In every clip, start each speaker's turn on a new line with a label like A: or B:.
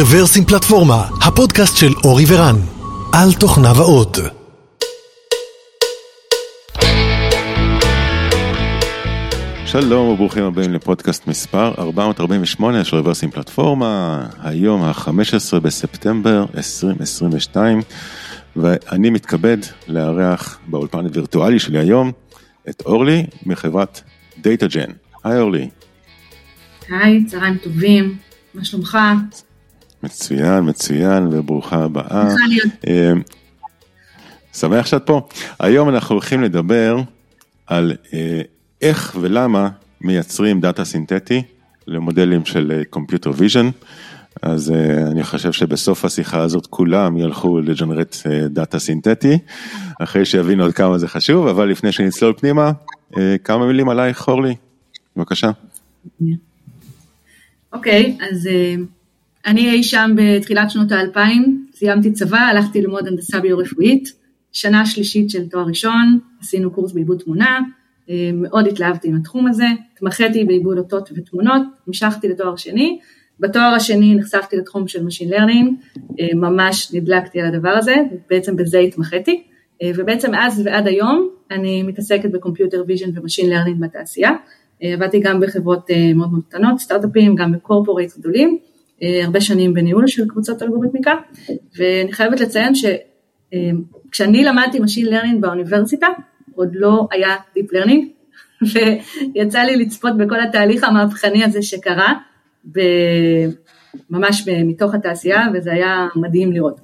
A: רוורסים פלטפורמה, הפודקאסט של אורי ורן, על תוכניו האות.
B: שלום וברוכים הבאים לפודקאסט מספר 448 של רוורסים פלטפורמה, היום ה-15 בספטמבר 2022, ואני מתכבד לארח באולפן הווירטואלי שלי היום את אורלי מחברת DataGen. היי אורלי.
C: היי, צהריים טובים, מה שלומך?
B: מצוין, מצוין, וברוכה הבאה. אה, שמח שאת פה. היום אנחנו הולכים לדבר על אה, איך ולמה מייצרים דאטה סינתטי למודלים של Computer Vision. אז אה, אני חושב שבסוף השיחה הזאת כולם ילכו ל generate דאטה סינתטי, אחרי שיבינו עד כמה זה חשוב, אבל לפני שנצלול פנימה, uh, כמה מילים עלייך, אורלי, בבקשה.
C: אוקיי, okay, אז uh, אני אי שם בתחילת שנות האלפיים, סיימתי צבא, הלכתי ללמוד הנדסה ביו-רפואית, שנה שלישית של תואר ראשון, עשינו קורס בעיבוד תמונה, אה, מאוד התלהבתי עם התחום הזה, התמחיתי בעיבוד אותות ותמונות, המשכתי לתואר שני, בתואר השני נחשפתי לתחום של Machine Learning, אה, ממש נדלקתי על הדבר הזה, בעצם בזה התמחיתי, אה, ובעצם מאז ועד היום אני מתעסקת ב Computer Vision ו Machine Learning בתעשייה, עבדתי גם בחברות מאוד מאוד קטנות, סטארט-אפים, גם ב corporate גדולים, הרבה שנים בניהול של קבוצות אלגוריתמיקה, ואני חייבת לציין שכשאני למדתי Machine Learning באוניברסיטה, עוד לא היה Deep Learning, ויצא לי לצפות בכל התהליך המהפכני הזה שקרה, ממש מתוך התעשייה, וזה היה מדהים לראות.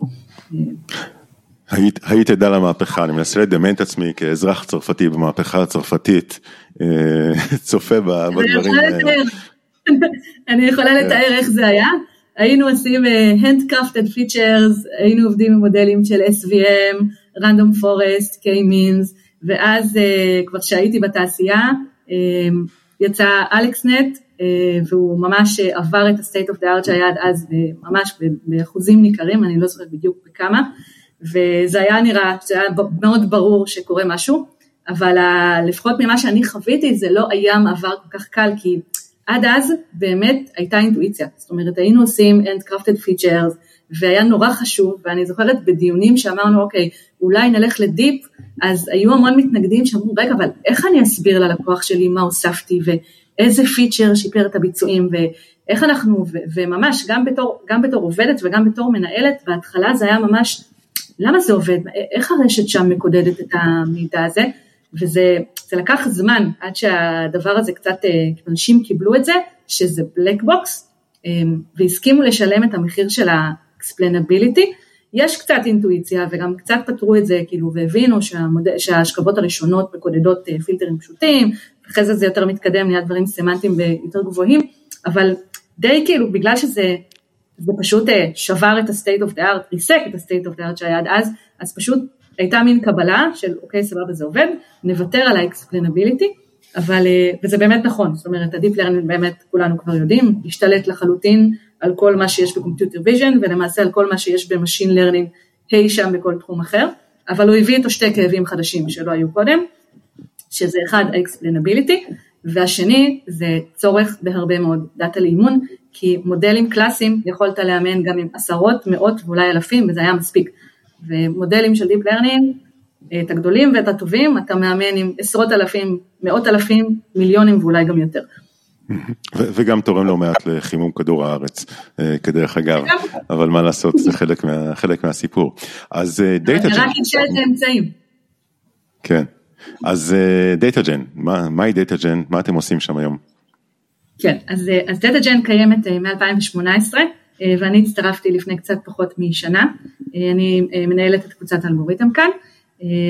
B: היית, היית עדה למהפכה, אני מנסה לדמיין את עצמי כאזרח צרפתי במהפכה הצרפתית, אה, צופה בדברים האלה.
C: אני יכולה כן. לתאר איך זה היה. היינו עושים אה, handcrafted features, היינו עובדים עם מודלים של SVM, random forest, k-means, ואז אה, כבר כשהייתי בתעשייה, אה, יצא אלכסנט, והוא ממש עבר את ה-state of the art שהיה עד אז, ממש באחוזים ניכרים, אני לא זוכרת בדיוק בכמה, וזה היה נראה, זה היה מאוד ברור שקורה משהו, אבל לפחות ממה שאני חוויתי, זה לא היה מעבר כל כך קל, כי עד אז באמת הייתה אינטואיציה, זאת אומרת היינו עושים end-crafted features, והיה נורא חשוב, ואני זוכרת בדיונים שאמרנו, אוקיי, אולי נלך לדיפ, אז היו המון מתנגדים שאמרו, רגע, אבל איך אני אסביר ללקוח שלי מה הוספתי, ואיזה פיצ'ר שיפר את הביצועים, ואיך אנחנו, ו- וממש, גם בתור, גם בתור עובדת וגם בתור מנהלת, בהתחלה זה היה ממש, למה זה עובד? איך הרשת שם מקודדת את המידע הזה? וזה לקח זמן עד שהדבר הזה קצת, אה, אנשים קיבלו את זה, שזה black box, אה, והסכימו לשלם את המחיר של ה-explainability, יש קצת אינטואיציה וגם קצת פתרו את זה כאילו והבינו שהמוד... שההשכבות הראשונות מקודדות אה, פילטרים פשוטים, אחרי זה זה יותר מתקדם, נהיה דברים סמנטיים ויותר גבוהים, אבל די כאילו בגלל שזה זה פשוט אה, שבר את ה-state of the art, ריסק את ה-state of the art שהיה עד אז, אז פשוט הייתה מין קבלה של אוקיי סבבה זה עובד, נוותר על ה-explainability, אבל, אה, וזה באמת נכון, זאת אומרת ה-deep learning באמת כולנו כבר יודעים, השתלט לחלוטין על כל מה שיש ב Computer Vision ולמעשה על כל מה שיש ב Machine Learning אי שם בכל תחום אחר, אבל הוא הביא איתו שתי כאבים חדשים שלא היו קודם, שזה אחד ה-explainability והשני זה צורך בהרבה מאוד דאטה לאימון, כי מודלים קלאסיים יכולת לאמן גם עם עשרות, מאות ואולי אלפים וזה היה מספיק, ומודלים של Deep Learning, את הגדולים ואת הטובים, אתה מאמן עם עשרות אלפים, מאות אלפים, מיליונים ואולי גם יותר.
B: וגם תורם לא מעט לחימום כדור הארץ, אה, כדרך אגב, אבל מה לעשות, זה חלק, מה, חלק מהסיפור. אז Datagen.
C: רק את האמצעים.
B: כן, אז Datagen, מהי Datagen, מה אתם עושים שם היום?
C: כן, אז Datagen קיימת אה, מ-2018, אה, ואני הצטרפתי לפני קצת פחות משנה, אני מנהלת את קבוצת האלגוריתם כאן,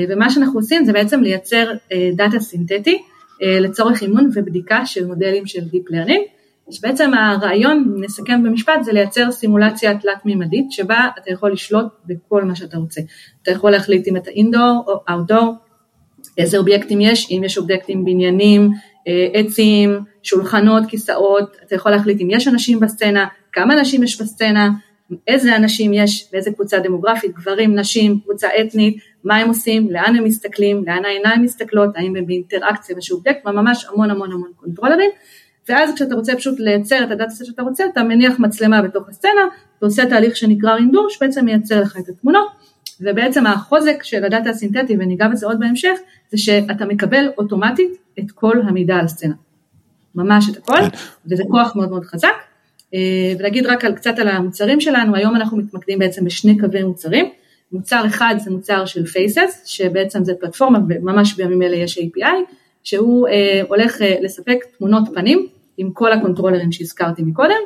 C: ומה שאנחנו עושים זה בעצם לייצר דאטה סינתטי, אה, לצורך אימון ובדיקה של מודלים של Deep Learning, שבעצם הרעיון, נסכם במשפט, זה לייצר סימולציה תלת-מימדית, שבה אתה יכול לשלוט בכל מה שאתה רוצה. אתה יכול להחליט אם אתה אינדור או אאוטדור, איזה אובייקטים יש, אם יש אובייקטים בניינים, אה, עצים, שולחנות, כיסאות, אתה יכול להחליט אם יש אנשים בסצנה, כמה אנשים יש בסצנה, איזה אנשים יש, באיזה קבוצה דמוגרפית, גברים, נשים, קבוצה אתנית, מה הם עושים, לאן הם מסתכלים, לאן העיניים מסתכלות, האם הם באינטראקציה ושוב דק, וממש המון המון המון קונטרולרים, ואז כשאתה רוצה פשוט לייצר את הדאטה שאתה רוצה, אתה מניח מצלמה בתוך הסצנה, ועושה תהליך שנקרא רינדור, שבעצם מייצר לך את התמונות, ובעצם החוזק של הדאטה הסינתטי, וניגע בזה עוד בהמשך, זה שאתה מקבל אוטומטית את כל המידע על הסצנה. ממש את הכל, כן. וזה כוח מאוד מאוד חזק. אה, ולהגיד רק על, קצת על המוצרים שלנו, היום אנחנו מתמקדים בעצם בשני קווי מוצרים. מוצר אחד זה מוצר של faces, שבעצם זה פלטפורמה, וממש בימים אלה יש API, שהוא אה, הולך אה, לספק תמונות פנים עם כל הקונטרולרים שהזכרתי מקודם,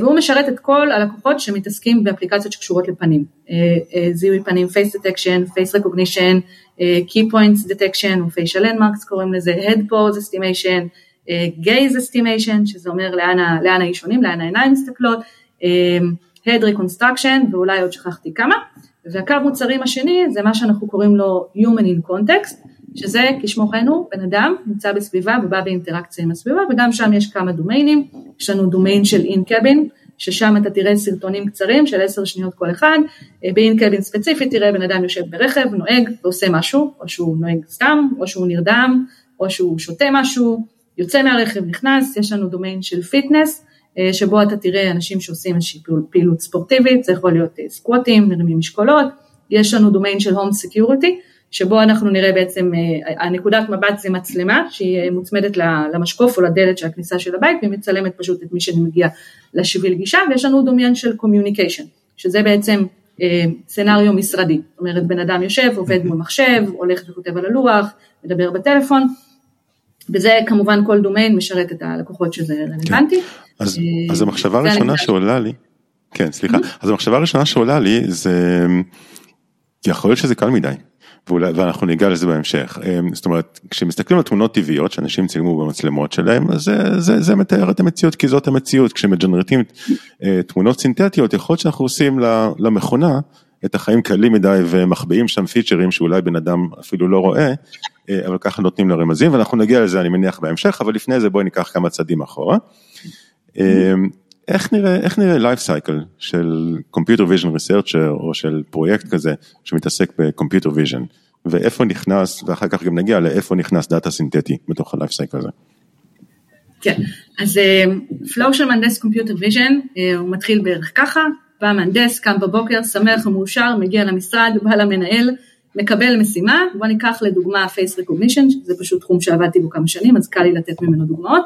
C: והוא משרת את כל הלקוחות שמתעסקים באפליקציות שקשורות לפנים, אה, אה, זיהוי פנים, face detection, face recognition, key points detection או facial קוראים לזה, head pose estimation, gaze estimation, שזה אומר לאן, לאן האישונים, לאן העיניים מסתכלות, head reconstruction ואולי עוד שכחתי כמה, והקו מוצרים השני זה מה שאנחנו קוראים לו Human in Context, שזה כשמו כן הוא, בן אדם נמצא בסביבה ובא באינטראקציה עם הסביבה וגם שם יש כמה דומיינים, יש לנו דומיין של in-cabin, ששם אתה תראה סרטונים קצרים של עשר שניות כל אחד, ב in-cabin ספציפית תראה בן אדם יושב ברכב, נוהג ועושה משהו, או שהוא נוהג סתם, או שהוא נרדם, או שהוא שותה משהו, יוצא מהרכב, נכנס, יש לנו דומיין של fitness, שבו אתה תראה אנשים שעושים איזושהי פעילות ספורטיבית, זה יכול להיות סקווטים, מרימים משקולות, יש לנו דומיין של home security, שבו אנחנו נראה בעצם, אה, הנקודת מבט זה מצלמה שהיא מוצמדת למשקוף או לדלת של הכניסה של הבית והיא מצלמת פשוט את מי שמגיע לשביל גישה ויש לנו דומיין של communication, שזה בעצם אה, scenario משרדי, זאת אומרת בן אדם יושב, עובד מול מחשב, הולך וכותב על הלוח, מדבר בטלפון, וזה כמובן כל דומיין משרת את הלקוחות שזה רלוונטי. כן.
B: אז, אה, אז המחשבה הראשונה שעולה לי, כן סליחה, אז המחשבה הראשונה שעולה לי זה, יכול להיות שזה קל מדי. ואנחנו ניגע לזה בהמשך. אמ, זאת אומרת, כשמסתכלים על תמונות טבעיות שאנשים צילמו במצלמות שלהם, אז זה, זה, זה מתאר את המציאות כי זאת המציאות. כשמג'נרטים אה, תמונות סינתטיות, יכול להיות שאנחנו עושים למכונה את החיים קלים מדי ומחביאים שם פיצ'רים שאולי בן אדם אפילו לא רואה, אה, אבל ככה נותנים לה רמזים, ואנחנו נגיע לזה אני מניח בהמשך, אבל לפני זה בואי ניקח כמה צעדים אחורה. איך נראה, איך נראה life cycle של computer vision researcher או של פרויקט כזה שמתעסק ב-computer vision ואיפה נכנס ואחר כך גם נגיע לאיפה נכנס דאטה סינתטי בתוך ה-life cycle הזה.
C: כן, אז פלואו אה, של מהנדס computer vision uh, הוא מתחיל בערך ככה, בא מהנדס, קם בבוקר, שמח ומאושר, מגיע למשרד, בא למנהל, מקבל משימה, בוא ניקח לדוגמה face recognition, זה פשוט תחום שעבדתי בו כמה שנים, אז קל לי לתת ממנו דוגמאות,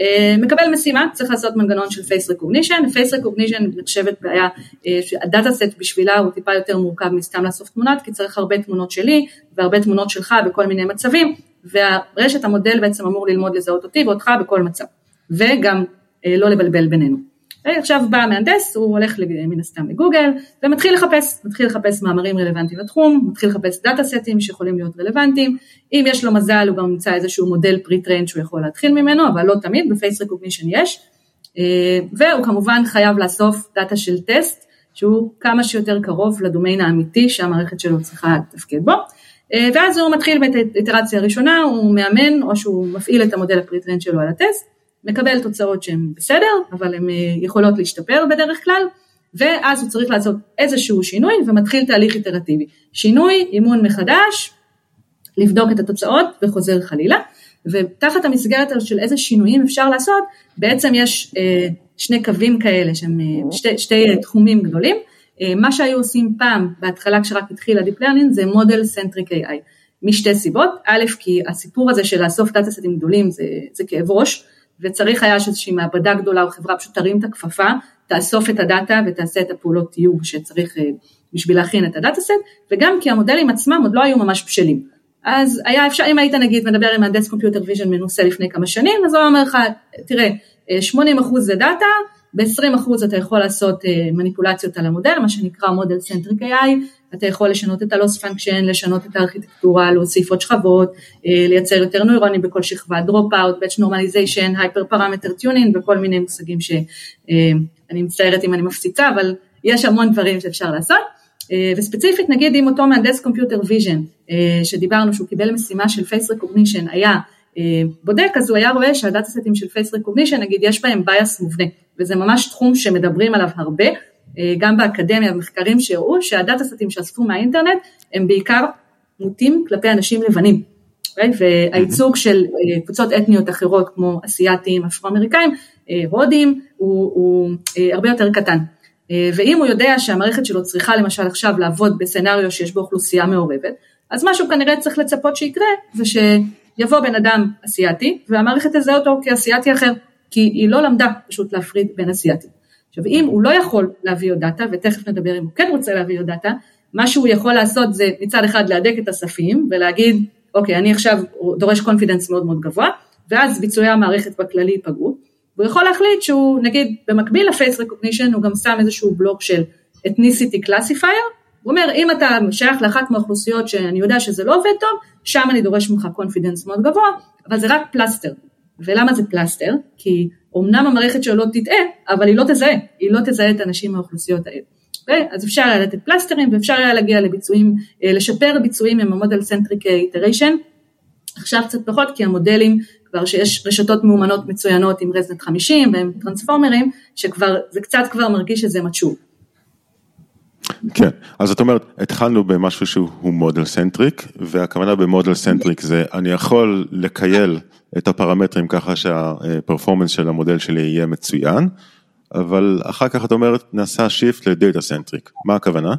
C: אה, מקבל משימה, צריך לעשות מנגנון של face recognition, face recognition נחשבת בעיה אה, שהדאטה סט בשבילה הוא טיפה יותר מורכב מסתם לאסוף תמונות, כי צריך הרבה תמונות שלי והרבה תמונות שלך בכל מיני מצבים, והרשת המודל בעצם אמור ללמוד לזהות אותי ואותך בכל מצב, וגם אה, לא לבלבל בינינו. עכשיו בא המהנדס, הוא הולך מן הסתם לגוגל ומתחיל לחפש, מתחיל לחפש מאמרים רלוונטיים לתחום, מתחיל לחפש דאטה סטים שיכולים להיות רלוונטיים, אם יש לו מזל הוא גם נמצא איזשהו מודל pre-trained שהוא יכול להתחיל ממנו, אבל לא תמיד, ב face recognition יש, אה, והוא כמובן חייב לאסוף דאטה של טסט, שהוא כמה שיותר קרוב לדומיין האמיתי שהמערכת שלו צריכה לתפקד בו, אה, ואז הוא מתחיל באיטרציה הראשונה, הוא מאמן או שהוא מפעיל את המודל ה pre-trained שלו על הטסט, מקבל תוצאות שהן בסדר, אבל הן אה, יכולות להשתפר בדרך כלל, ואז הוא צריך לעשות איזשהו שינוי ומתחיל תהליך איטרטיבי. שינוי, אימון מחדש, לבדוק את התוצאות וחוזר חלילה, ותחת המסגרת של איזה שינויים אפשר לעשות, בעצם יש אה, שני קווים כאלה שהם אה, שתי, שתי תחומים גדולים. מה שהיו עושים פעם, בהתחלה כשרק התחיל ה deep learning, זה model centric AI. משתי סיבות, א', כי הסיפור הזה של לאסוף data סטים גדולים זה, זה כאב ראש, וצריך היה שאיזושהי מעבדה גדולה או חברה פשוט תרים את הכפפה, תאסוף את הדאטה ותעשה את הפעולות תיוג שצריך אה, בשביל להכין את ה data set, וגם כי המודלים עצמם עוד לא היו ממש בשלים. אז היה אפשר, אם היית נגיד מדבר עם מהנדס computer vision מנוסה לפני כמה שנים, אז הוא אומר לך, תראה, 80% אה, זה data, ב-20% אתה יכול לעשות אה, מניפולציות על המודל, מה שנקרא model centric AI, אתה יכול לשנות את ה loss function, לשנות את הארכיטקטורה, להוסיף עוד שכבות, אה, לייצר יותר נוירונים בכל שכבה, dropout, batch normalization, hyper parameter tuning וכל מיני מושגים שאני אה, מצטערת אם אני מפציצה, אבל יש המון דברים שאפשר לעשות. וספציפית נגיד אם אותו מהנדס computer vision שדיברנו שהוא קיבל משימה של face recognition היה בודק אז הוא היה רואה שה data סטים של face recognition נגיד יש בהם bias מובנה וזה ממש תחום שמדברים עליו הרבה, אה, גם באקדמיה ומחקרים שהראו שה data סטים שאספו מהאינטרנט הם בעיקר מוטים כלפי אנשים לבנים. והייצוג של קבוצות אתניות אחרות כמו אסייתים, אפרו-אמריקאים, הודים, הוא, הוא הרבה יותר קטן. ואם הוא יודע שהמערכת שלו צריכה למשל עכשיו לעבוד ב scenario שיש בו אוכלוסייה מעורבת, אז מה שהוא כנראה צריך לצפות שיקרה זה שיבוא בן אדם אסייתי והמערכת תזהה אותו כאסייתי אחר, כי היא לא למדה פשוט להפריד בין אסייתים. עכשיו אם הוא לא יכול להביא עוד data, ותכף נדבר אם הוא כן רוצה להביא עוד data, מה שהוא יכול לעשות זה מצד אחד להדק את הספים ולהגיד, אוקיי, אני עכשיו דורש confidence מאוד מאוד גבוה, ואז ביצועי המערכת בכללי ייפגעו, והוא יכול להחליט שהוא, נגיד, במקביל ל face recognition, הוא גם שם איזשהו בלוק של ethnicity classifier, הוא אומר, אם אתה שייך לאחת מהאוכלוסיות שאני יודע שזה לא עובד טוב, שם אני דורש ממך confidence מאוד גבוה, אבל זה רק פלסטר. ולמה זה פלסטר? כי אמנם המערכת שלו לא תטעה, אבל היא לא תזהה, היא לא תזהה את האנשים מהאוכלוסיות האלה. Okay, אז אפשר היה לתת פלסטרים ואפשר היה להגיע לביצועים, אה, לשפר ביצועים עם ה model centric iteration. עכשיו קצת פחות כי המודלים כבר שיש רשתות מאומנות מצוינות עם ResNet 50 ועם transformerים, שכבר, זה קצת כבר מרגיש שזה mature.
B: כן, אז את אומרת, התחלנו במשהו שהוא model centric, והכוונה ב model centric זה, אני יכול לכייל את הפרמטרים ככה שה performance של המודל שלי יהיה מצוין, אבל אחר כך את אומרת, נעשה shift ל data centric, מה הכוונה?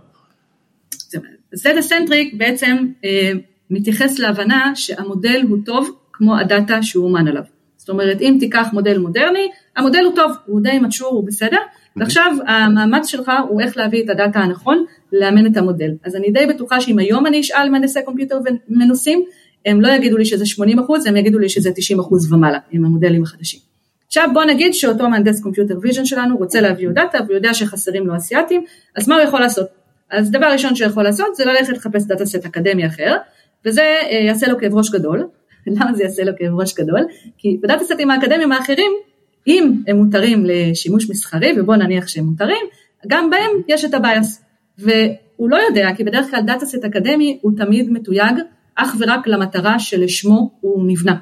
C: data centric בעצם אה, מתייחס להבנה שהמודל הוא טוב כמו ה data שהוא אומן עליו. זאת אומרת, אם תיקח מודל מודרני, המודל הוא טוב, הוא די mature, הוא בסדר, ועכשיו המאמץ שלך הוא איך להביא את ה data הנכון, לאמן את המודל. אז אני די בטוחה שאם היום אני אשאל מהנדסי computer ומנוסים, הם לא יגידו לי שזה 80 אחוז, הם יגידו לי שזה 90 אחוז ומעלה עם המודלים החדשים. עכשיו בוא נגיד שאותו מהנדס computer vision שלנו רוצה להביא data והוא יודע שחסרים לו אסייתים, אז מה הוא יכול לעשות? אז דבר ראשון שהוא יכול לעשות זה ללכת לחפש data set אקדמי אחר, וזה אה, יעשה לו כאב ראש גדול. למה זה יעשה לו כאב ראש גדול? כי ב data סטים האקדמיים האחרים אם הם מותרים לשימוש מסחרי, ובוא נניח שהם מותרים, גם בהם יש את ה bias. והוא לא יודע, כי בדרך כלל data set אקדמי הוא תמיד מתויג אך ורק למטרה שלשמו הוא נבנה.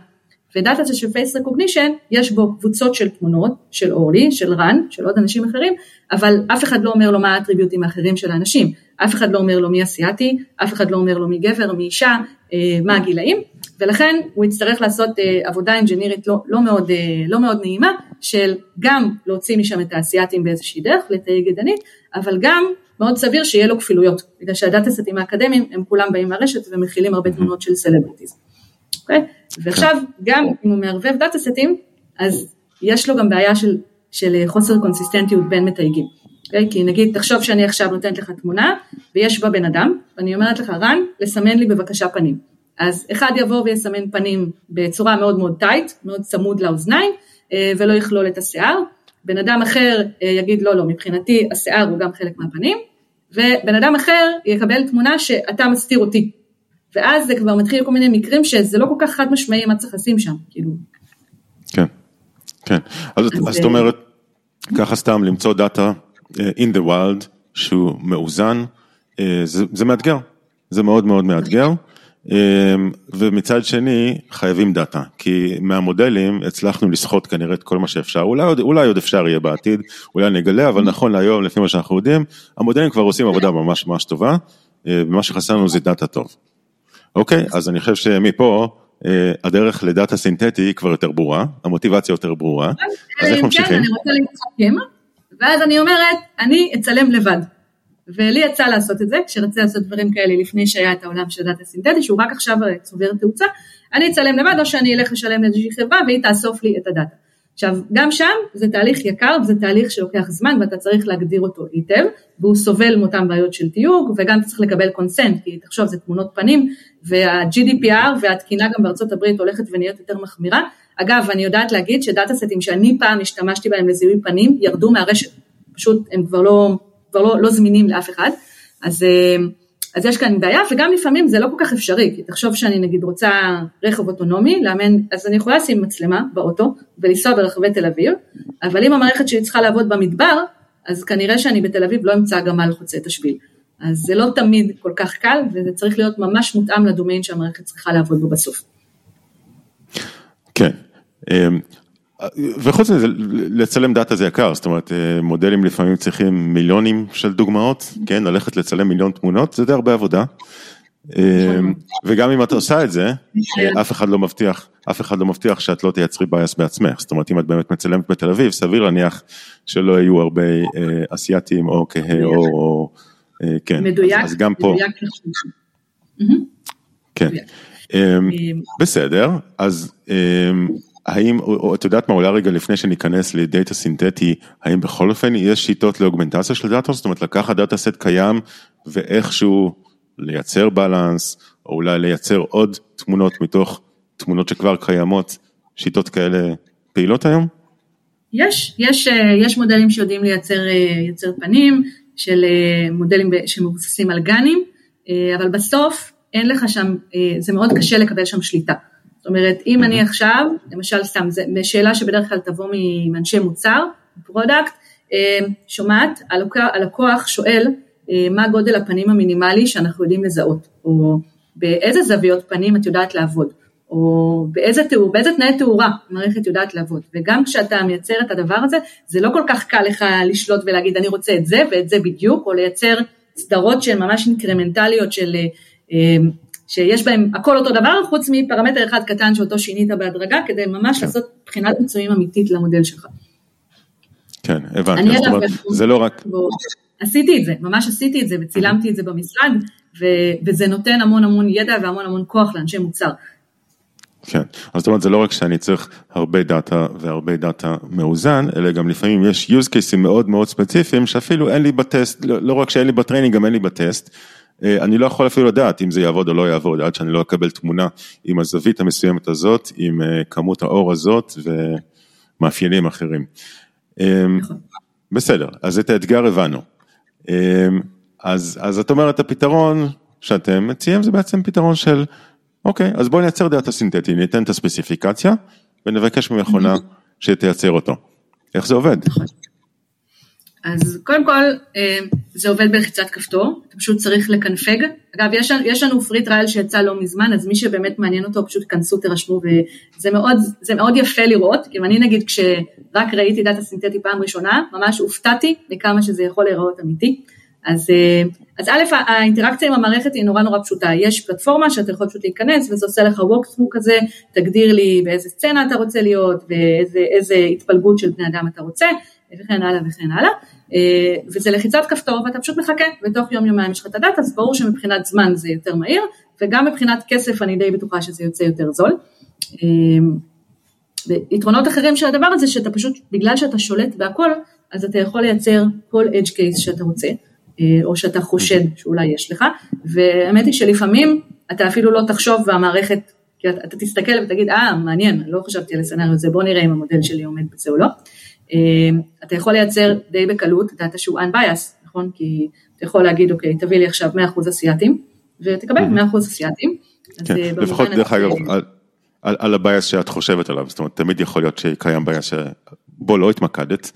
C: ו data של face recognition, יש בו קבוצות של תמונות, של אורלי, של רן, של עוד אנשים אחרים, אבל אף אחד לא אומר לו מה ה attributeים האחרים של האנשים. אף אחד לא אומר לו מי אסיאתי, אף אחד לא אומר לו מי גבר, מי אישה, אה, מה הגילאים, ולכן הוא יצטרך לעשות אה, עבודה אינג'ינירית לא, לא, מאוד, אה, לא מאוד נעימה, של גם להוציא משם את האסייתים באיזושהי דרך, לתייג ידנית, אבל גם מאוד סביר שיהיה לו כפילויות, בגלל שה data סטים האקדמיים הם כולם באים מהרשת ומכילים הרבה תמונות של celebrities. Okay? אוקיי? ועכשיו גם אם הוא מערבב data סטים, אז יש לו גם בעיה של, של חוסר consistentיות בין מתייגים. Okay? אוקיי? כי נגיד תחשוב שאני עכשיו נותנת לך תמונה ויש בה בן אדם ואני אומרת לך רן לסמן לי בבקשה פנים. אז אחד יבוא ויסמן פנים בצורה מאוד מאוד tight, מאוד צמוד לאוזניים אה, ולא יכלול את השיער, בן אדם אחר אה, יגיד לא לא מבחינתי השיער הוא גם חלק מהפנים. ובן אדם אחר יקבל תמונה שאתה מסתיר אותי. ואז זה כבר מתחיל כל מיני מקרים שזה לא כל כך חד משמעי מה צריך לשים שם, כאילו.
B: כן, כן, אז, אז זאת אה, אומרת, ככה סתם למצוא data in the wild שהוא מאוזן, זה, זה מאתגר, זה מאוד מאוד מאתגר. אמ, ומצד שני חייבים data, כי מהמודלים הצלחנו לסחוט כנראה את כל מה שאפשר, אולי עוד, אולי עוד אפשר יהיה בעתיד, אולי נגלה, אבל נכון להיום לפי מה שאנחנו יודעים, המודלים כבר עושים עבודה ממש ממש טובה, אה, ומה שחסר לנו זה data טוב. אוקיי, אז אני חושב שמפה אה, הדרך ל data סינתטי היא כבר יותר ברורה, המוטיבציה יותר ברורה, אז איך ממשיכים?
C: אני רוצה להתחכם, ואז אני אומרת, אני אצלם לבד. ולי יצא לעשות את זה, כשרציתי לעשות דברים כאלה לפני שהיה את העולם של data סינתטי, שהוא רק עכשיו צובר תאוצה, אני אצלם לבד או שאני אלך לשלם לאיזושהי חברה והיא תאסוף לי את ה data. עכשיו, גם שם זה תהליך יקר וזה תהליך שלוקח זמן ואתה צריך להגדיר אותו היטב, והוא סובל מאותן בעיות של תיוג, וגם צריך לקבל קונסנט, כי תחשוב, זה תמונות פנים, וה-GDPR והתקינה גם בארצות הברית הולכת ונהיית יותר מחמירה. אגב, אני יודעת להגיד שדאטה סטים שאני פעם השתמשתי בהם לזיהוי פנים, ירדו מהרשת, פשוט הם כבר לא, כבר לא, לא זמינים לאף אחד, אז, אה, אז יש כאן בעיה וגם לפעמים זה לא כל כך אפשרי, כי תחשוב שאני נגיד רוצה רכב אוטונומי, לאמן, אז אני יכולה לשים מצלמה באוטו ולנסוע ברחבי תל אביב, אבל אם המערכת שלי צריכה לעבוד במדבר, אז כנראה שאני בתל אביב לא אמצא גמל חוצה את השביל. אז זה לא תמיד כל כך קל וזה צריך להיות ממש מותאם לדומיין שהמערכת צריכה לעבוד בו בסוף.
B: כן, אמ, וחוץ מזה, לצלם דאטה זה יקר, זאת אומרת, אה, מודלים לפעמים צריכים מיליונים של דוגמאות, כן, ללכת לצלם מיליון תמונות, זה די הרבה עבודה. וגם אם את עושה את זה, אף אחד לא מבטיח, אף אחד לא מבטיח שאת לא תייצרי bias בעצמך, זאת אומרת אם את באמת מצלמת בתל אביב, סביר להניח שלא יהיו הרבה אסייתים או כהה או, כן,
C: מדויק,
B: אז גם פה, כן, בסדר, אז האם, או את יודעת מה, אולי רגע לפני שניכנס ל data סינתטי, האם בכל אופן יש שיטות לאוגמנטציה של data, זאת אומרת לקחת data set קיים ואיכשהו לייצר בלנס, או אולי לייצר עוד תמונות מתוך תמונות שכבר קיימות, שיטות כאלה פעילות היום?
C: יש, יש, יש מודלים שיודעים לייצר, לייצר פנים, של מודלים שמבוססים על גנים, אבל בסוף אין לך שם, זה מאוד קשה לקבל שם שליטה. זאת אומרת, אם אני עכשיו, למשל סתם, זו שאלה שבדרך כלל תבוא מאנשי מוצר, product, שומעת, הלקוח שואל מה גודל הפנים המינימלי שאנחנו יודעים לזהות, או באיזה זוויות פנים את יודעת לעבוד, או באיזה, תיאור, באיזה תנאי תאורה המערכת יודעת לעבוד, וגם כשאתה מייצר את הדבר הזה, זה לא כל כך קל לך לשלוט ולהגיד אני רוצה את זה ואת זה בדיוק, או לייצר סדרות שהן ממש אינקרמנטליות של שיש בהם הכל אותו דבר, חוץ מפרמטר אחד קטן שאותו שינית בהדרגה, כדי ממש כן. לעשות בחינת ביצועים אמיתית למודל שלך.
B: כן, הבנתי, זאת אומרת, זה לא רק...
C: עשיתי את זה, ממש עשיתי את זה וצילמתי את זה במשרד, ו- וזה נותן המון המון ידע והמון המון כוח לאנשי מוצר.
B: כן, אז זאת אומרת זה לא רק שאני צריך הרבה data והרבה data מאוזן, אלא גם לפעמים יש use cases מאוד מאוד ספציפיים שאפילו אין לי בטסט, לא, לא רק שאין לי ב training, גם אין לי בטסט. אה, אני לא יכול אפילו לדעת אם זה יעבוד או לא יעבוד, עד שאני לא אקבל תמונה עם הזווית המסוימת הזאת, עם אה, כמות האור הזאת ומאפיינים אחרים. אה, נכון. בסדר, אז את האתגר הבנו. אז, אז את אומרת הפתרון שאתם מציעים זה בעצם פתרון של, אוקיי, אז בואו נייצר data סינתטי, ניתן את הספציפיקציה ונבקש ממכונה שתייצר אותו. איך זה עובד? נכון.
C: אז קודם כל, אה, זה עובד בלחיצת כפתור, אתה פשוט צריך לקנפג. אגב, יש, יש לנו free trial שיצא לא מזמן, אז מי שבאמת מעניין אותו, פשוט כנסו, תירשמו, וזה מאוד, מאוד יפה לראות, כי אני נגיד כשרק ראיתי דאטה סינתטי פעם ראשונה, ממש הופתעתי מכמה שזה יכול להיראות אמיתי. אז, אה, אז א', האינטראקציה עם המערכת היא נורא נורא פשוטה, יש פלטפורמה שאתה יכול פשוט להיכנס וזה עושה לך walkthrough כזה, תגדיר לי באיזה סצנה אתה רוצה להיות ואיזה התפלגות של בני אדם אתה רוצה וכן הלאה וכן הלאה. אה, וזה לחיצת כפתור ואתה פשוט מחכה, ותוך יום יומיים יש לך את הדאטה, אז ברור שמבחינת זמן זה יותר מהיר, וגם מבחינת כסף אני די בטוחה שזה יוצא יותר זול. אה, ויתרונות אחרים של הדבר הזה, שאתה פשוט, בגלל שאתה שולט בהכל, אז אתה יכול לייצר כל edge case שאתה רוצה, אה, או שאתה חושד שאולי יש לך, והאמת היא שלפעמים אתה אפילו לא תחשוב והמערכת, אתה תסתכל ותגיד, אה, מעניין, לא חשבתי על הסצנריו הזה, בוא נראה אם המודל שלי עומד בזה או לא. אמ, אתה יכול לייצר די בקלות דאטה שהוא unbiased, נכון? כי אתה יכול להגיד, אוקיי, תביא לי עכשיו 100% אסייתים, ותקבל 100% אסייתים.
B: כן, לפחות דרך אגב, על, על ה bias שאת חושבת עליו, זאת אומרת, תמיד יכול להיות שקיים bias שבו לא התמקדת,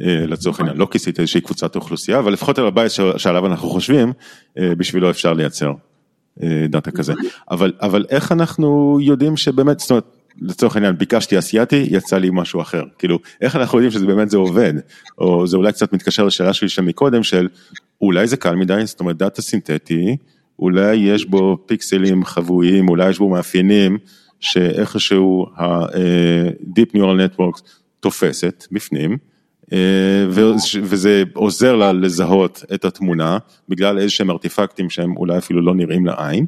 B: אה, לצורך העניין, לא כיסית איזושהי קבוצת אוכלוסייה, אבל לפחות על ה bias שעליו אנחנו חושבים, אה, בשבילו אפשר לייצר אה, data כזה. נכון. אבל, אבל איך אנחנו יודעים שבאמת, זאת אומרת, לצורך העניין ביקשתי אסייתי, יצא לי משהו אחר. כאילו, איך אנחנו יודעים שזה באמת זה עובד? או זה אולי קצת מתקשר לשאלה שלי שם מקודם, של אולי זה קל מדי, זאת אומרת דאטה סינתטי, אולי יש בו פיקסלים חבויים, אולי יש בו מאפיינים שאיכשהו ה-Deep Neural Networks תופסת בפנים, אה, וזה עוזר לה לזהות את התמונה בגלל איזה שהם ארטיפקטים שהם אולי אפילו לא נראים לעין.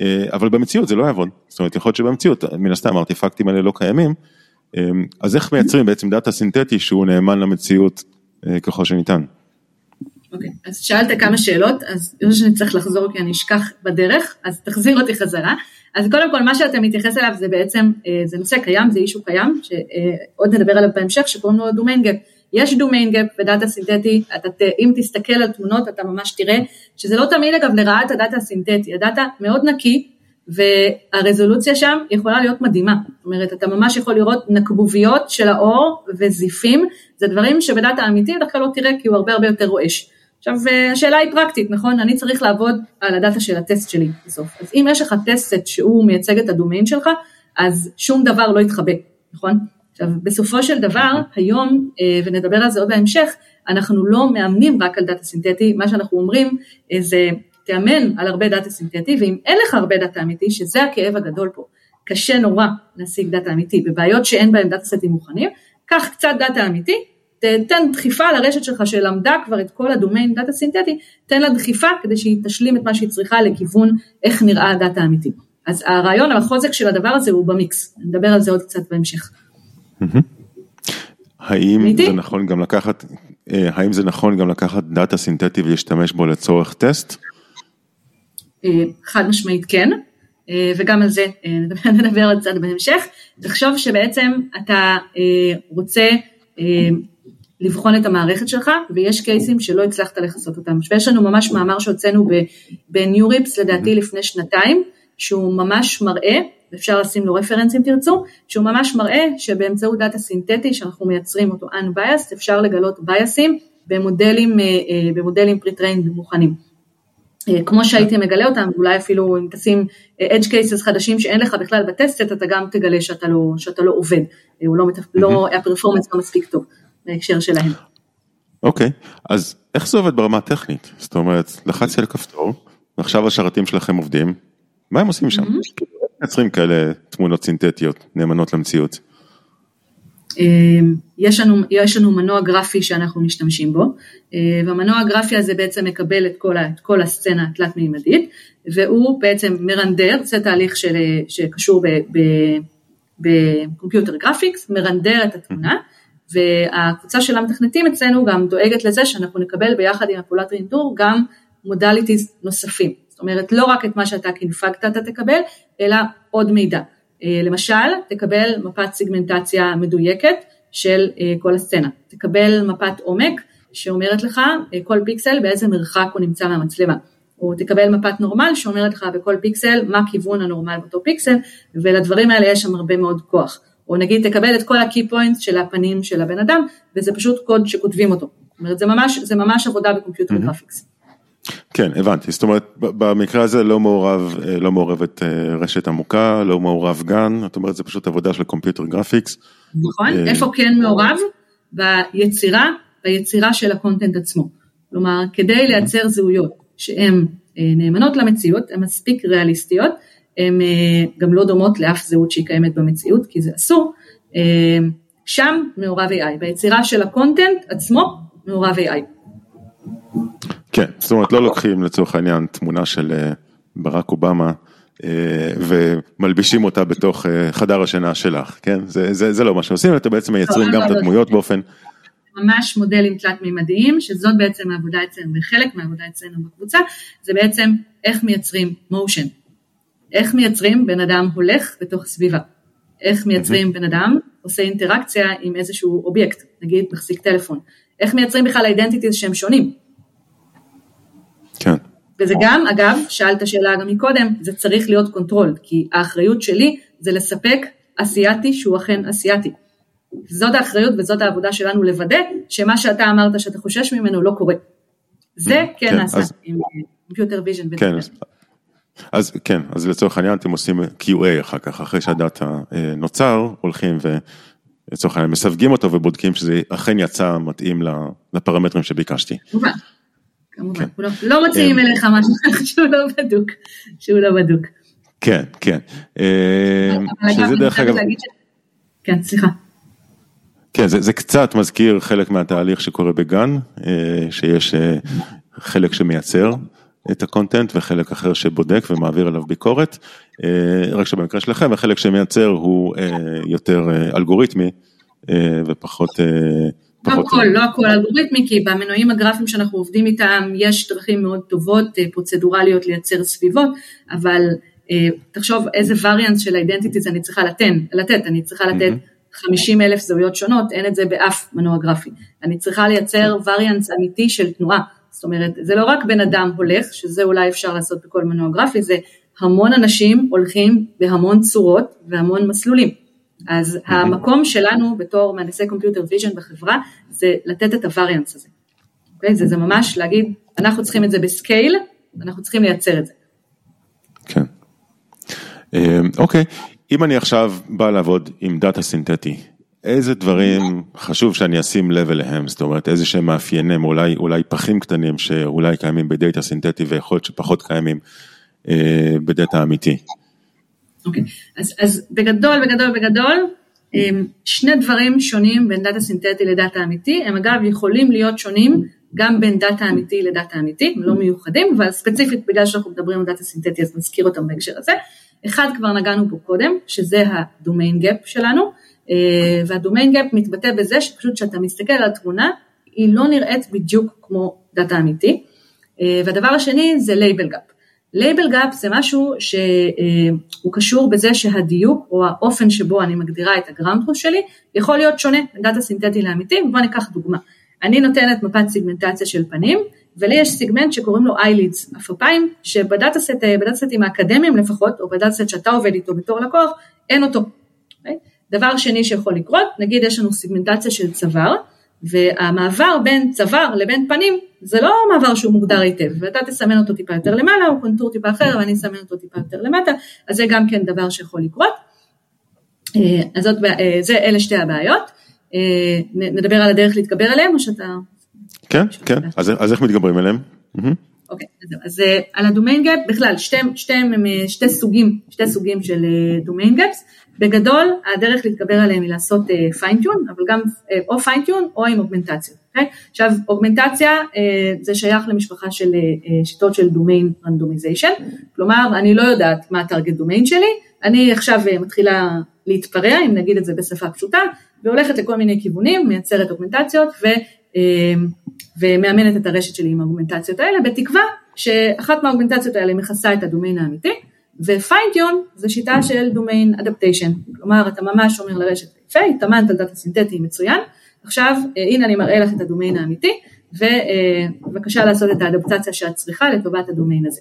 B: אה, אבל במציאות זה לא יעבוד, זאת אומרת יכול להיות שבמציאות מן הסתם הארטיפקטים האלה לא קיימים, אה, אז איך מייצרים בעצם data סינתטי שהוא נאמן למציאות אה, ככל שניתן.
C: אוקיי, okay, אז שאלת כמה שאלות, אז אני חושבת שאני צריך לחזור כי אני אשכח בדרך, אז תחזיר אותי חזרה. אז קודם כל מה שאתה מתייחס אליו זה בעצם, זה נושא קיים, זה issue קיים, שעוד נדבר עליו בהמשך, שקוראים לו gap. יש domain gap ב data סינתטי, אתה, אם תסתכל על תמונות אתה ממש תראה שזה לא תמיד אגב לרעת ה data הסינתטי, ה data מאוד נקי והרזולוציה שם יכולה להיות מדהימה, זאת אומרת אתה ממש יכול לראות נקבוביות של האור וזיפים, זה דברים שבדאטה אמיתי בדרך כלל לא תראה כי הוא הרבה הרבה יותר רועש. עכשיו השאלה היא פרקטית, נכון? אני צריך לעבוד על הדאטה של הטסט שלי בסוף. אז אם יש לך טסט שהוא מייצג את הדומיין שלך, אז שום דבר לא יתחבא, נכון? עכשיו, בסופו של דבר, היום, אה, ונדבר על זה עוד בהמשך, אנחנו לא מאמנים רק על דאטה סינתטי, מה שאנחנו אומרים אה, זה, תאמן על הרבה data סינתטי, ואם אין לך הרבה data אמיתי, שזה הכאב הגדול פה, קשה נורא להשיג data אמיתי, בבעיות שאין בהן data סטים מוכנים, קח קצת data אמיתי, תן דחיפה לרשת שלך שלמדה כבר את כל ה domain data סינתטי, תן לה דחיפה כדי שהיא תשלים את מה שהיא צריכה לכיוון איך נראה ה data האמיתי. אז הרעיון על החוזק של הדבר הזה הוא במיקס, נדבר על זה עוד קצת בהמשך.
B: האם זה נכון גם לקחת, אה, האם זה נכון גם לקחת data סינתטי ולהשתמש בו לצורך טסט?
C: אה, חד משמעית כן, אה, וגם על זה נדבר עוד קצת בהמשך. תחשוב שבעצם אתה רוצה לבחון את המערכת שלך, ויש cases ים שלא הצלחת לכסות אותם. ויש לנו ממש מאמר שהוצאנו ב NeurIPS לדעתי לפני שנתיים, שהוא ממש מראה, אפשר לשים לו reference אם תרצו, שהוא ממש מראה שבאמצעות data סינתטי שאנחנו מייצרים אותו unbiased, אפשר לגלות bias ים במודלים, אה, אה, במודלים pre-trained מוכנים. אה, כמו שהייתי מגלה אותם, אולי אפילו אם תשים edge cases חדשים שאין לך בכלל בטסט, אתה גם תגלה שאתה לא, שאתה לא עובד, הוא לא, לא, הפרפורמנס לא מספיק טוב בהקשר שלהם.
B: אוקיי, okay. אז איך זה עובד ברמה הטכנית? זאת אומרת, לחצתי על כפתור, ועכשיו השרתים שלכם עובדים, מה הם עושים שם? מייצרים כאלה תמונות סינתטיות נאמנות למציאות.
C: אמ, יש לנו, יש לנו מנוע גרפי שאנחנו משתמשים בו, אה, והמנוע הגרפי הזה בעצם מקבל את כל, את כל הסצנה התלת-מימדית, והוא בעצם מרנדר, זה תהליך של, שקשור ב computer graphics, מרנדר את התמונה, והקבוצה של המתכנתים אצלנו גם דואגת לזה שאנחנו נקבל ביחד עם הפעולת רינדור גם modalities נוספים. זאת אומרת, לא רק את מה שאתה קינפגת אתה תקבל, אלא עוד מידע. אה, למשל, תקבל מפת סיגמנטציה מדויקת של אה, כל הסצנה. תקבל מפת עומק שאומרת לך אה, כל פיקסל באיזה מרחק הוא נמצא מהמצלמה. או תקבל מפת normal שאומרת לך בכל פיקסל מה כיוון ה normal באותו פיקסל, ולדברים האלה יש שם הרבה מאוד כוח. או נגיד תקבל את כל ה-key points של הפנים של הבן אדם, וזה פשוט קוד שכותבים אותו. זאת אומרת, זה ממש, זה ממש עבודה ב computer mm-hmm. graphics.
B: כן, הבנתי, זאת אומרת, במקרה הזה לא מעורב, אה, לא מעורבת אה, רשת עמוקה, לא מעורב GAN, זאת אומרת, זה פשוט עבודה של computer graphics.
C: נכון, אה, איפה כן מעורב? ביצירה, ביצירה של ה content עצמו. כלומר, כדי לייצר זהויות שהן נאמנות למציאות, הן מספיק ריאליסטיות, הן גם לא דומות לאף זהות שהיא קיימת במציאות, כי זה אסור, שם מעורב AI, ביצירה של ה content עצמו מעורב AI.
B: כן, זאת אומרת לא לוקחים לצורך העניין תמונה של אה, ברק אובמה אה, ומלבישים אותה בתוך אה, חדר השינה שלך, כן? זה, זה, זה לא מה שעושים, אתם בעצם מייצרים גם את הדמויות באופן...
C: ממש מודלים תלת מימדיים, שזאת בעצם העבודה אצלנו, וחלק מהעבודה אצלנו בקבוצה, זה בעצם איך מייצרים מושן. איך מייצרים בן אדם הולך בתוך סביבה. איך מייצרים בן אדם עושה אינטראקציה עם איזשהו אובייקט, נגיד מחזיק טלפון. איך מייצרים בכלל identities שהם שונים. וזה גם, אגב, שאלת שאלה גם מקודם, זה צריך להיות control, כי האחריות שלי זה לספק אסיאתי שהוא אכן אסיאתי. זאת האחריות וזאת העבודה שלנו לוודא שמה שאתה אמרת שאתה חושש ממנו לא קורה. זה mm, כן, כן נעשה אז... עם computer vision.
B: כן, אז, כן, אז לצורך העניין אתם עושים QA אחר כך, אחרי שה data אה, נוצר, הולכים ולצורך העניין מסווגים אותו ובודקים שזה אכן יצא מתאים לפרמטרים שביקשתי.
C: כמובן. כן. לא, לא מוציאים אליך משהו שהוא לא בדוק, שהוא לא בדוק.
B: כן, כן. אה, שזה דרך אגב...
C: כן, סליחה.
B: כן, זה, זה קצת מזכיר חלק מהתהליך שקורה בגן, אה, שיש אה, חלק שמייצר את הקונטנט וחלק אחר שבודק ומעביר עליו ביקורת, רק שבמקרה שלכם החלק שמייצר הוא יותר אלגוריתמי ופחות
C: לא הכל, לא הכל. אלגוריתמי, כי במנועים הגרפיים שאנחנו עובדים איתם יש דרכים מאוד טובות, אה, פרוצדורליות לייצר סביבות, אבל אה, תחשוב איזה variance של identities אני צריכה לתן, לתת, אני צריכה לתת 50 אלף זהויות שונות, אין את זה באף מנוע גרפי. אני צריכה לייצר variance אמיתי של תנועה, זאת אומרת, זה לא רק בן אדם הולך, שזה אולי אפשר לעשות בכל מנוע גרפי, זה המון אנשים הולכים בהמון צורות והמון מסלולים. אז המקום שלנו בתור מהנדסי computer vision בחברה זה לתת את ה variance הזה. אוקיי? אוקיי? זה, זה ממש להגיד, אנחנו צריכים את זה ב scale, אנחנו צריכים לייצר את זה.
B: כן. אמ, אוקיי, אם אני עכשיו בא לעבוד עם דאטה סינתטי, איזה דברים חשוב שאני אשים לב אליהם, זאת אומרת איזה שהם מאפיינים, אולי, אולי פחים קטנים שאולי קיימים בדאטה סינתטי ויכול להיות שפחות קיימים אה, בדאטה אמיתי.
C: אוקיי. אז, אז בגדול, בגדול, בגדול, אה, שני דברים שונים בין דאטה סינתטי לדאטה אמיתי, הם אגב יכולים להיות שונים גם בין דאטה אמיתי לדאטה אמיתי, הם לא מיוחדים, אבל ספציפית בגלל שאנחנו מדברים על דאטה סינתטי אז נזכיר אותם בהקשר הזה. אחד כבר נגענו פה קודם, שזה ה domain gap שלנו, אה, וה domain gap מתבטא בזה שפשוט כשאתה מסתכל על התמונה, היא לא נראית בדיוק כמו דאטה אמיתי. אה, והדבר השני זה label gap. label gap זה משהו שהוא קשור בזה שהדיוק או האופן שבו אני מגדירה את ה ground שלי יכול להיות שונה בין דאטה סינתטי לאמיתי, בוא ניקח דוגמה. אני נותנת מפת סיגמנטציה של פנים, ולי יש סיגמנט שקוראים לו eyelids, עפעפיים, שבדאטה סטים האקדמיים לפחות, או ב data set שאתה עובד איתו בתור לקוח, אין אותו. אוקיי? דבר שני שיכול לקרות, נגיד יש לנו סיגמנטציה של צוואר, והמעבר בין צוואר לבין פנים זה לא מעבר שהוא מוגדר היטב, ואתה תסמן אותו טיפה יותר למעלה, או קונטור טיפה אחר, ואני אסמן אותו טיפה יותר למטה, אז זה גם כן דבר שיכול לקרות. אה, אז זאת, אה, זה, אלה שתי הבעיות. אה, נדבר על הדרך להתגבר עליהם, או שאתה...
B: כן, כן, אז, אז איך מתגברים עליהם?
C: אוקיי, אז, אז על ה domain gap, בכלל, שתי, שתי, שתי, שתי סוגים, שתי סוגים של domain gaps. בגדול הדרך להתגבר עליהם היא לעשות fine-tune, אבל גם או fine-tune או עם אוגמנטציה. אוקיי? עכשיו אוגמנטציה זה שייך למשפחה של שיטות של domain randomization, כלומר אני לא יודעת מה ה target domain שלי, אני עכשיו מתחילה להתפרע, אם נגיד את זה בשפה פשוטה, והולכת לכל מיני כיוונים, מייצרת אוגמנטציות ו, ומאמנת את הרשת שלי עם האוגמנטציות האלה, בתקווה שאחת מהאוגמנטציות האלה מכסה את הדומיין האמיתי. ו fine-tune זה שיטה של domain adaptation, כלומר אתה ממש אומר לרשת יפה, התאמנת על דאטה סינתטי מצוין, עכשיו אה, הנה אני מראה לך את הדומיין האמיתי ובבקשה לעשות את האדפטציה שאת צריכה לטובת הדומיין הזה.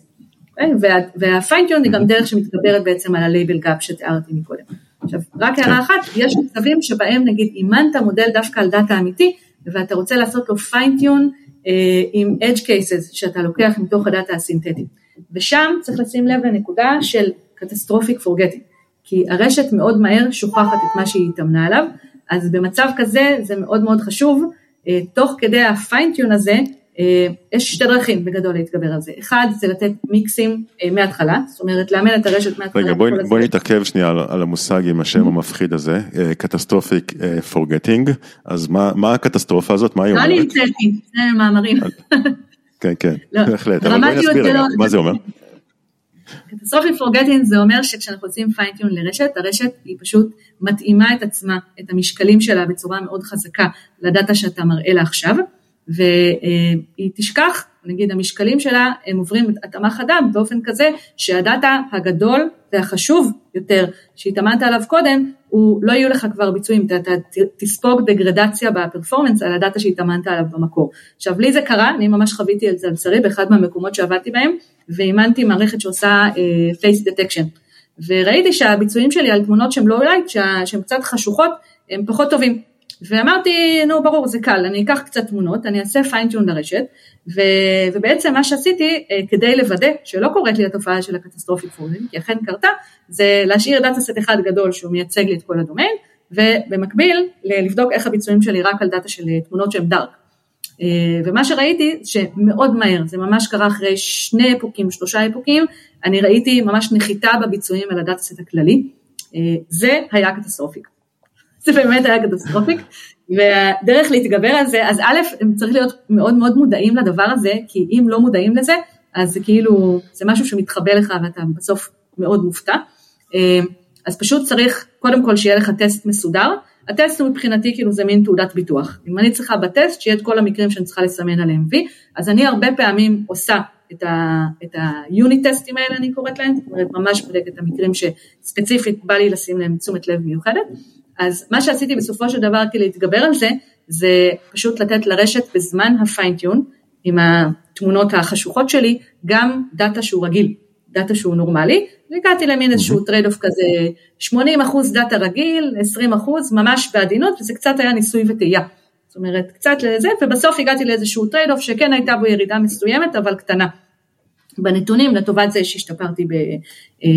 C: אוקיי? וה fine-tune היא גם דרך שמתגברת בעצם על ה label gap שתיארתי מקודם. עכשיו רק הערה אחת, יש מצבים שבהם נגיד אימנת מודל דווקא על דאטה אמיתי ואתה רוצה לעשות לו fine-tune אה, עם edge cases שאתה לוקח מתוך הדאטה הסינתטית. ושם צריך לשים לב לנקודה של catastrophic forgetting, כי הרשת מאוד מהר שוכחת את מה שהיא התאמנה עליו, אז במצב כזה זה מאוד מאוד חשוב, אה, תוך כדי ה fine-tune הזה, יש שתי דרכים בגדול להתגבר על זה, אחד זה לתת מיקסים אה, מההתחלה, זאת אומרת לאמן את הרשת מההתחלה.
B: רגע בואי בוא נתעכב שנייה על, על המושג עם השם mm-hmm. המפחיד הזה, catastrophic forgetting, אז מה, מה הקטסטרופה הזאת, מה היא אומרת?
C: לא המצאתי, זה מאמרים.
B: כן, כן, לא, בהחלט, אבל בואי נסביר רגע, מה זה אומר?
C: catastrophic forgetting זה אומר שכשאנחנו עושים fine-tune לרשת, הרשת היא פשוט מתאימה את עצמה, את המשקלים שלה בצורה מאוד חזקה לדאטה שאתה מראה לה עכשיו, והיא תשכח, נגיד המשקלים שלה, הם עוברים התאמה חדה באופן כזה שהדאטה הגדול והחשוב יותר שהתאמנת עליו קודם, הוא לא יהיו לך כבר ביצועים, אתה, אתה תספוג דגרדציה ב performance על הדאטה שהתאמנת עליו במקור. עכשיו לי זה קרה, אני ממש חוויתי את זה על בשרי באחד מהמקומות שעבדתי בהם, ואימנתי מערכת שעושה uh, face detection, וראיתי שהביצועים שלי על תמונות שהן low light, שהן קצת חשוכות, הם פחות טובים. ואמרתי, נו ברור, זה קל, אני אקח קצת תמונות, אני אעשה fine-tune לרשת, ו, ובעצם מה שעשיתי אה, כדי לוודא שלא קורית לי התופעה של ה catastrophic forgetting, כי אכן קרתה, זה להשאיר data set אחד גדול שהוא מייצג לי את כל הדומיין, ובמקביל לבדוק איך הביצועים שלי רק על דאטה של אה, תמונות שהן dark. אה, ומה שראיתי שמאוד מהר, זה ממש קרה אחרי שני אפוקים, שלושה אפוקים, אני ראיתי ממש נחיתה בביצועים על ה data set הכללי, זה היה catastrophic. זה באמת היה catastrophic, והדרך להתגבר על זה, אז א', הם צריך להיות מאוד מאוד מודעים לדבר הזה, כי אם לא מודעים לזה, אז זה כאילו, זה משהו שמתחבא לך ואתה בסוף מאוד מופתע. אה, אז פשוט צריך קודם כל שיהיה לך טסט מסודר, הטסט הוא מבחינתי כאילו זה מין תעודת ביטוח. אם אני צריכה בטסט שיהיה את כל המקרים שאני צריכה לסמן עליהם וי, אז אני הרבה פעמים עושה את היוני טסטים האלה אני קוראת להם, זאת אומרת ממש בודקת את המקרים שספציפית בא לי לשים להם תשומת לב מיוחדת, אז מה שעשיתי בסופו של דבר כדי להתגבר על זה, זה פשוט לתת לרשת בזמן הפיינטיון, עם התמונות החשוכות שלי, גם דאטה שהוא רגיל, דאטה שהוא נורמלי, והגעתי למין איזשהו trade-off כזה, 80 אחוז דאטה רגיל, 20 אחוז, ממש בעדינות, וזה קצת היה ניסוי וטעייה. זאת אומרת, קצת לזה, ובסוף הגעתי לאיזשהו trade-off שכן הייתה בו ירידה מסוימת, אבל קטנה. בנתונים, לטובת זה שהשתפרתי ב, אה,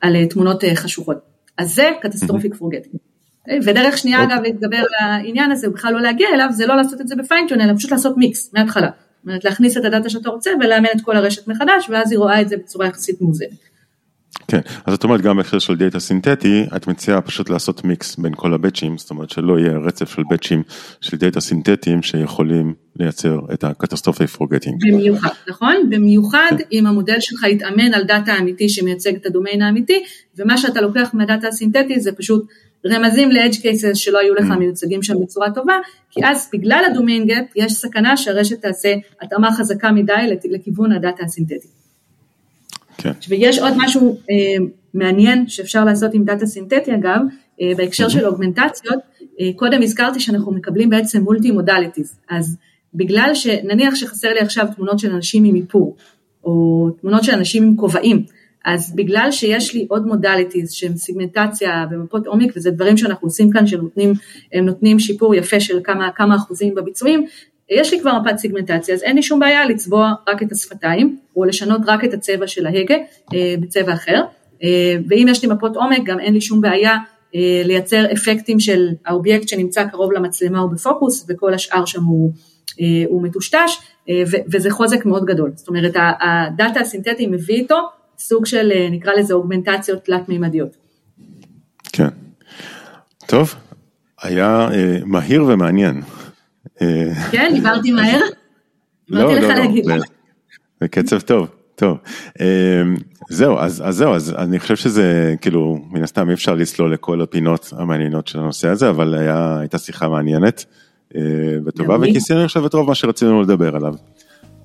C: על תמונות אה, חשוכות. אז זה catastrophic forgetting. ודרך שנייה אגב להתגבר על העניין הזה, בכלל לא להגיע אליו, זה לא לעשות את זה ב fine-tune, אלא פשוט לעשות מיקס מההתחלה. זאת אומרת להכניס את הדאטה שאתה רוצה ולאמן את כל הרשת מחדש, ואז היא רואה את זה בצורה יחסית מאוזנת.
B: כן, אז את אומרת גם בהקשר של דאטה סינתטי, את מציעה פשוט לעשות מיקס בין כל הבאצ'ים, זאת אומרת שלא יהיה רצף של באצ'ים של דאטה סינתטיים שיכולים לייצר את ה catastrophic forgetting.
C: במיוחד, נכון? במיוחד. אם המודל שלך יתאמן על דאטה אמיתי שמייצג את הדומיין האמיתי, ומה שאתה לוקח מהדאטה הסינתטי זה פשוט רמזים ל-edge cases שלא היו לך mm. מיוצגים שם בצורה טובה, כי אז בגלל ה domain gap יש סכנה שהרשת תעשה התאמה חזקה מדי לכיוון הדאטה הסינתטי. כן. ויש עוד משהו אה, מעניין שאפשר לעשות עם דאטה סינתטי אגב, אה, בהקשר. של אוגמנטציות, אה, קודם הזכרתי שאנחנו מקבלים בעצם multi modalities, אז בגלל שנניח שחסר לי עכשיו תמונות של אנשים עם איפור, או תמונות של אנשים עם כובעים, אז בגלל שיש לי עוד modalities שהם סיגמנטציה ומפות עומק וזה דברים שאנחנו עושים כאן שנותנים נותנים שיפור יפה של כמה, כמה אחוזים בביצועים, יש לי כבר מפת סיגמנטציה אז אין לי שום בעיה לצבוע רק את השפתיים או לשנות רק את הצבע של ההגה אה, בצבע אחר אה, ואם יש לי מפות עומק גם אין לי שום בעיה אה, לייצר אפקטים של האובייקט שנמצא קרוב למצלמה או בפוקוס וכל השאר שם הוא, הוא מטושטש וזה חוזק מאוד גדול זאת אומרת הדאטה הסינתטי מביא איתו סוג של נקרא לזה אוגמנטציות תלת מימדיות.
B: כן, טוב, היה מהיר ומעניין.
C: כן, דיברתי מהר? לא, לא,
B: לא, זה קצב טוב, טוב. זהו, אז, אז זהו, אז אני חושב שזה כאילו, מן הסתם אי אפשר לסלול לכל הפינות המעניינות של הנושא הזה, אבל היה, הייתה שיחה מעניינת וטובה, וכיסינו עכשיו את רוב מה שרצינו לדבר עליו.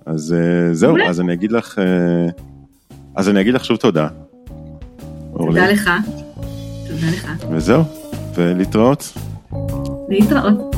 B: אז זהו, אז אני אגיד לך, אז אני אגיד לך שוב תודה.
C: תודה לך. תודה לך.
B: וזהו, ולהתראות.
C: להתראות.